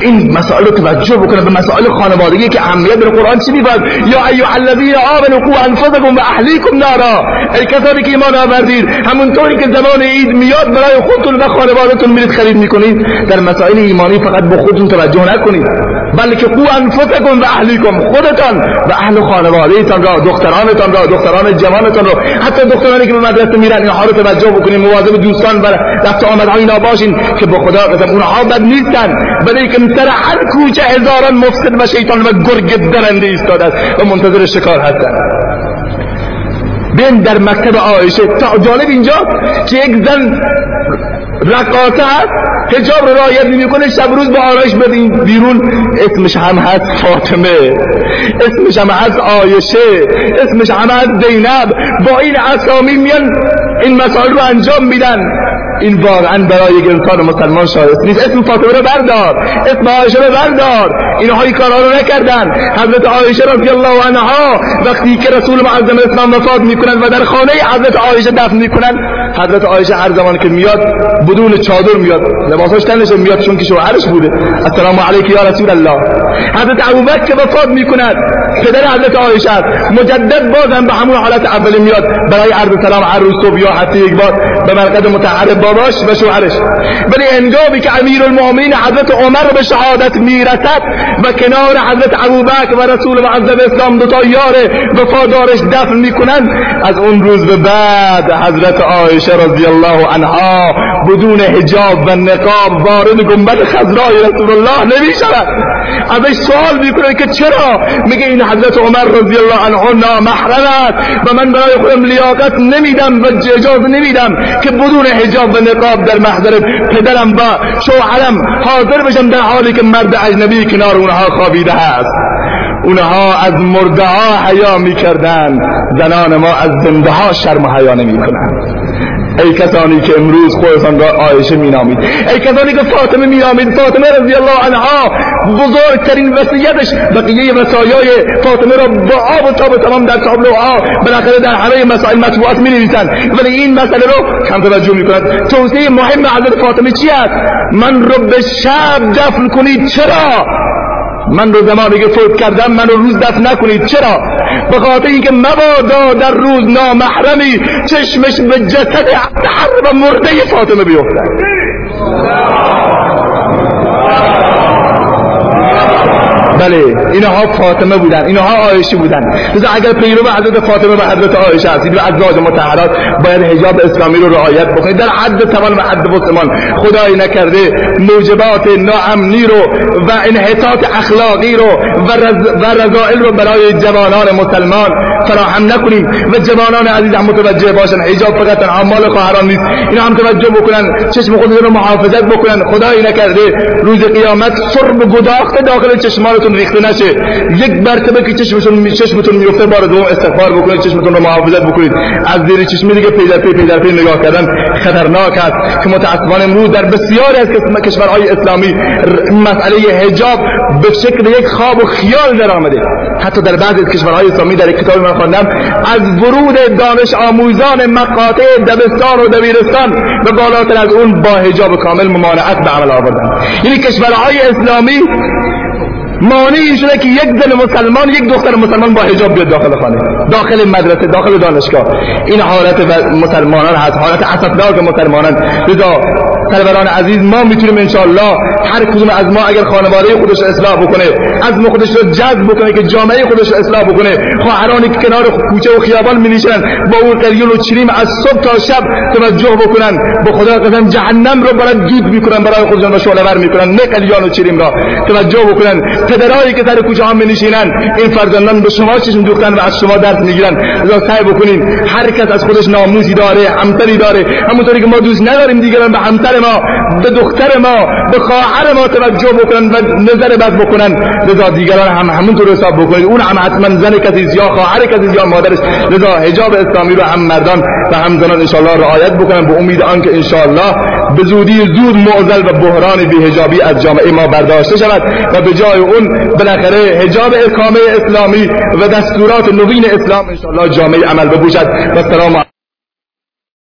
این مسائل رو توجه بکنه به مسائل خانوادگی که اهمیت در قرآن چی میگه یا ایها الذین آمنوا قوا انفسکم و اهلیکم نارا. ای کسانی که ایمان آوردید همونطوری که زمان عید میاد برای خودتون و خانوادهتون میرید خرید می‌کنید. در مسائل ایمانی فقط به خودتون توجه نکنید. بلکه قوا انفسکم و اهلیکم خودتان و اهل خانوادهتان را دخترانتان را دختران جوانتان را. حتی دخترانی که به مدرسه میرن اینها رو توجه بکنید. مواظب دوستان و رفت آمدهای اینا باشین که به خدا قسم اونها بد نیستن. بلکه سر هر کوچه هزاران مفسد و شیطان و گرگ درنده ایستاده است و منتظر شکار هستن. بین در مکتب آیشه تا جالب اینجا که یک زن رقاصه هست حجاب رو رعایت نمی‌کنه شب روز با آرایش بدین بیرون اسمش هم هست فاطمه. اسمش هم هست آیشه اسمش هم هست زینب. با این اسامی میان این مسائل رو انجام میدن. این واقعا برای یک انسان مسلمان شایست نیست. اسم فاطمه رو بردار. اسم عایشه رو بردار. اینها این کارها رو نکردن. حضرت عایشه رضی الله عنها وقتی که رسول معظم اسلام وفات می‌کنن و در خانه حضرت عایشه دفن می‌کنن حضرت عایشه هر زمان که میاد بدون چادر میاد. لباسش تنش میاد چون که شوهرش بوده. السلام علیک یا رسول الله. حضرت ابوبکر وفات می‌کند. پدر حضرت عایشه مجدد بازم به همون حالت اولی میاد. برای عرض سلام عروس صبح یا حتی یک بار به مرقد متحر باباش و شوهرش. ولی انجامی که امیر المؤمنین حضرت عمر به شهادت می‌رسد و کنار حضرت ابوبکر و رسول معظم اسلام دو تا یار وفادارش دفن می‌کنن از اون روز به بعد حضرت عایشه رضی الله عنها بدون حجاب و نقاب وارد گنبد خضرای رسول الله نمی شود ازش سوال می‌کنه که چرا میگه این حضرت عمر رضی الله عنه نامحرم است و من برای خودم لیاقت نمیدم و اجازه نمیدم که بدون حجاب و نقاب در محضر پدرم و شوهرم حاضر بشم در حالی که مرد اجنبی کنار اونها خوابیده هست اونها از مرده ها حیا می‌کردن زنان ما از زنده ها شرم و حیا نمی‌کنن ای کسانی که امروز خودتان را عایشه مینامید. ای کسانی که فاطمه مینامید فاطمه رضی الله عنها بزرگترین وصیتش بقیه وصایای فاطمه را با آب و تاب تمام در تابلوها بالاخره در همه مسائل مطبوعات می نویسند ولی این مسئله رو کم توجه می کند توصیه مهم حضرت فاطمه چی است؟ من رو به شب دفن کنید. چرا؟ من رو زمانی که فوت کردم من رو روز دفن نکنید. چرا؟ به خاطر اینکه مبادا در روز نامحرمی چشمش به جسد هر و مرده فاطمه بیفتد بله اینها فاطمه بودن اینها عایشه بودن. لذا اگر پیرو حضرت فاطمه و حضرت عایشه هستید و ازواج مطهرات باید حجاب اسلامی رو رعایت بکنید. در حد توان و حد مسلمان خدای نکرده موجبات ناامنی رو و انحطاط اخلاقی رو و, رذ رذائل رو برای جوانان مسلمان فراهم نکنیم و جوانان عزیز هم متوجه باشن حجاب فقط تنها مال خواهران نیست. اینا هم توجه بکنن چشم خودشون رو محافظت بکنن. خدای نکرده روز قیامت سرب گداخته داخل چشمانتون ریخته نشه. یک مرتبه که چشمتون چشمتون میفته بار دوم استغفار بکنید چشمتون رو محافظت بکنید. از زیر چشمی دیگه پی در پی پی در پی نگاه کردن خطرناک است که متاسفانه امروز در بسیاری از کشورهای اسلامی مسئله حجاب به شکل یک خواب و خیال در آمده. حتی در بعضی از کشورهای اسلامی در کتاب من خواندم از ورود دانش آموزان مقاطع دبستان و دبیرستان و بالاتر از اون با حجاب کامل ممانعت به عمل آوردن. یعنی کشورهای اسلامی مانعی شده که یک زن مسلمان یک دختر مسلمان با حجاب بیاد داخل خانه. داخل مدرسه داخل دانشگاه. این حالت مسلمانان هست حالت اسفناک مسلمانان. لذا سروران عزیز ما می‌تونیم انشاءالله هر کدوم از ما اگر خانواده خودش اصلاح بکنه از خودش رو جذب بکنه که جامعه خودش رو اصلاح بکنه خواهرانی که کنار کوچه و خیابان میلیشن با اون قلیون و چریم از صبح تا شب توجه بکنن به خدا قسم جهنم رو برای دود می‌کنن برای خودشون رو شعله ور می‌کنن نه قلیان و چریم را. توجه بکنن پدرایی که سر کوچه ها میشینن این فرزندان به شما چشم دوختن و از شما درس می‌گیرن. لذا سعی بکنین هر کس از خودش ناموزی داره همسری داره همونطوری که ما دوست نداریم دیگران به ما به دختر ما به خواهر ما توجه بکنن و نظر بد بکنن. لذا دیگران هم همونطور حساب بکنید. اون هم حتما زن کسی یا خواهر کسی یا مادرش. لذا حجاب اسلامی رو هم مردان و هم زنان انشاءالله رعایت بکنن. به امید آنکه انشاءالله به زودی زود معضل و بحران بیهجابی از جامعه ما برداشته شود و به جای اون بالاخره حجاب اقامه اسلامی و دستورات نوین اسلام انشاءالله جامعه عمل بپوشد. و سلام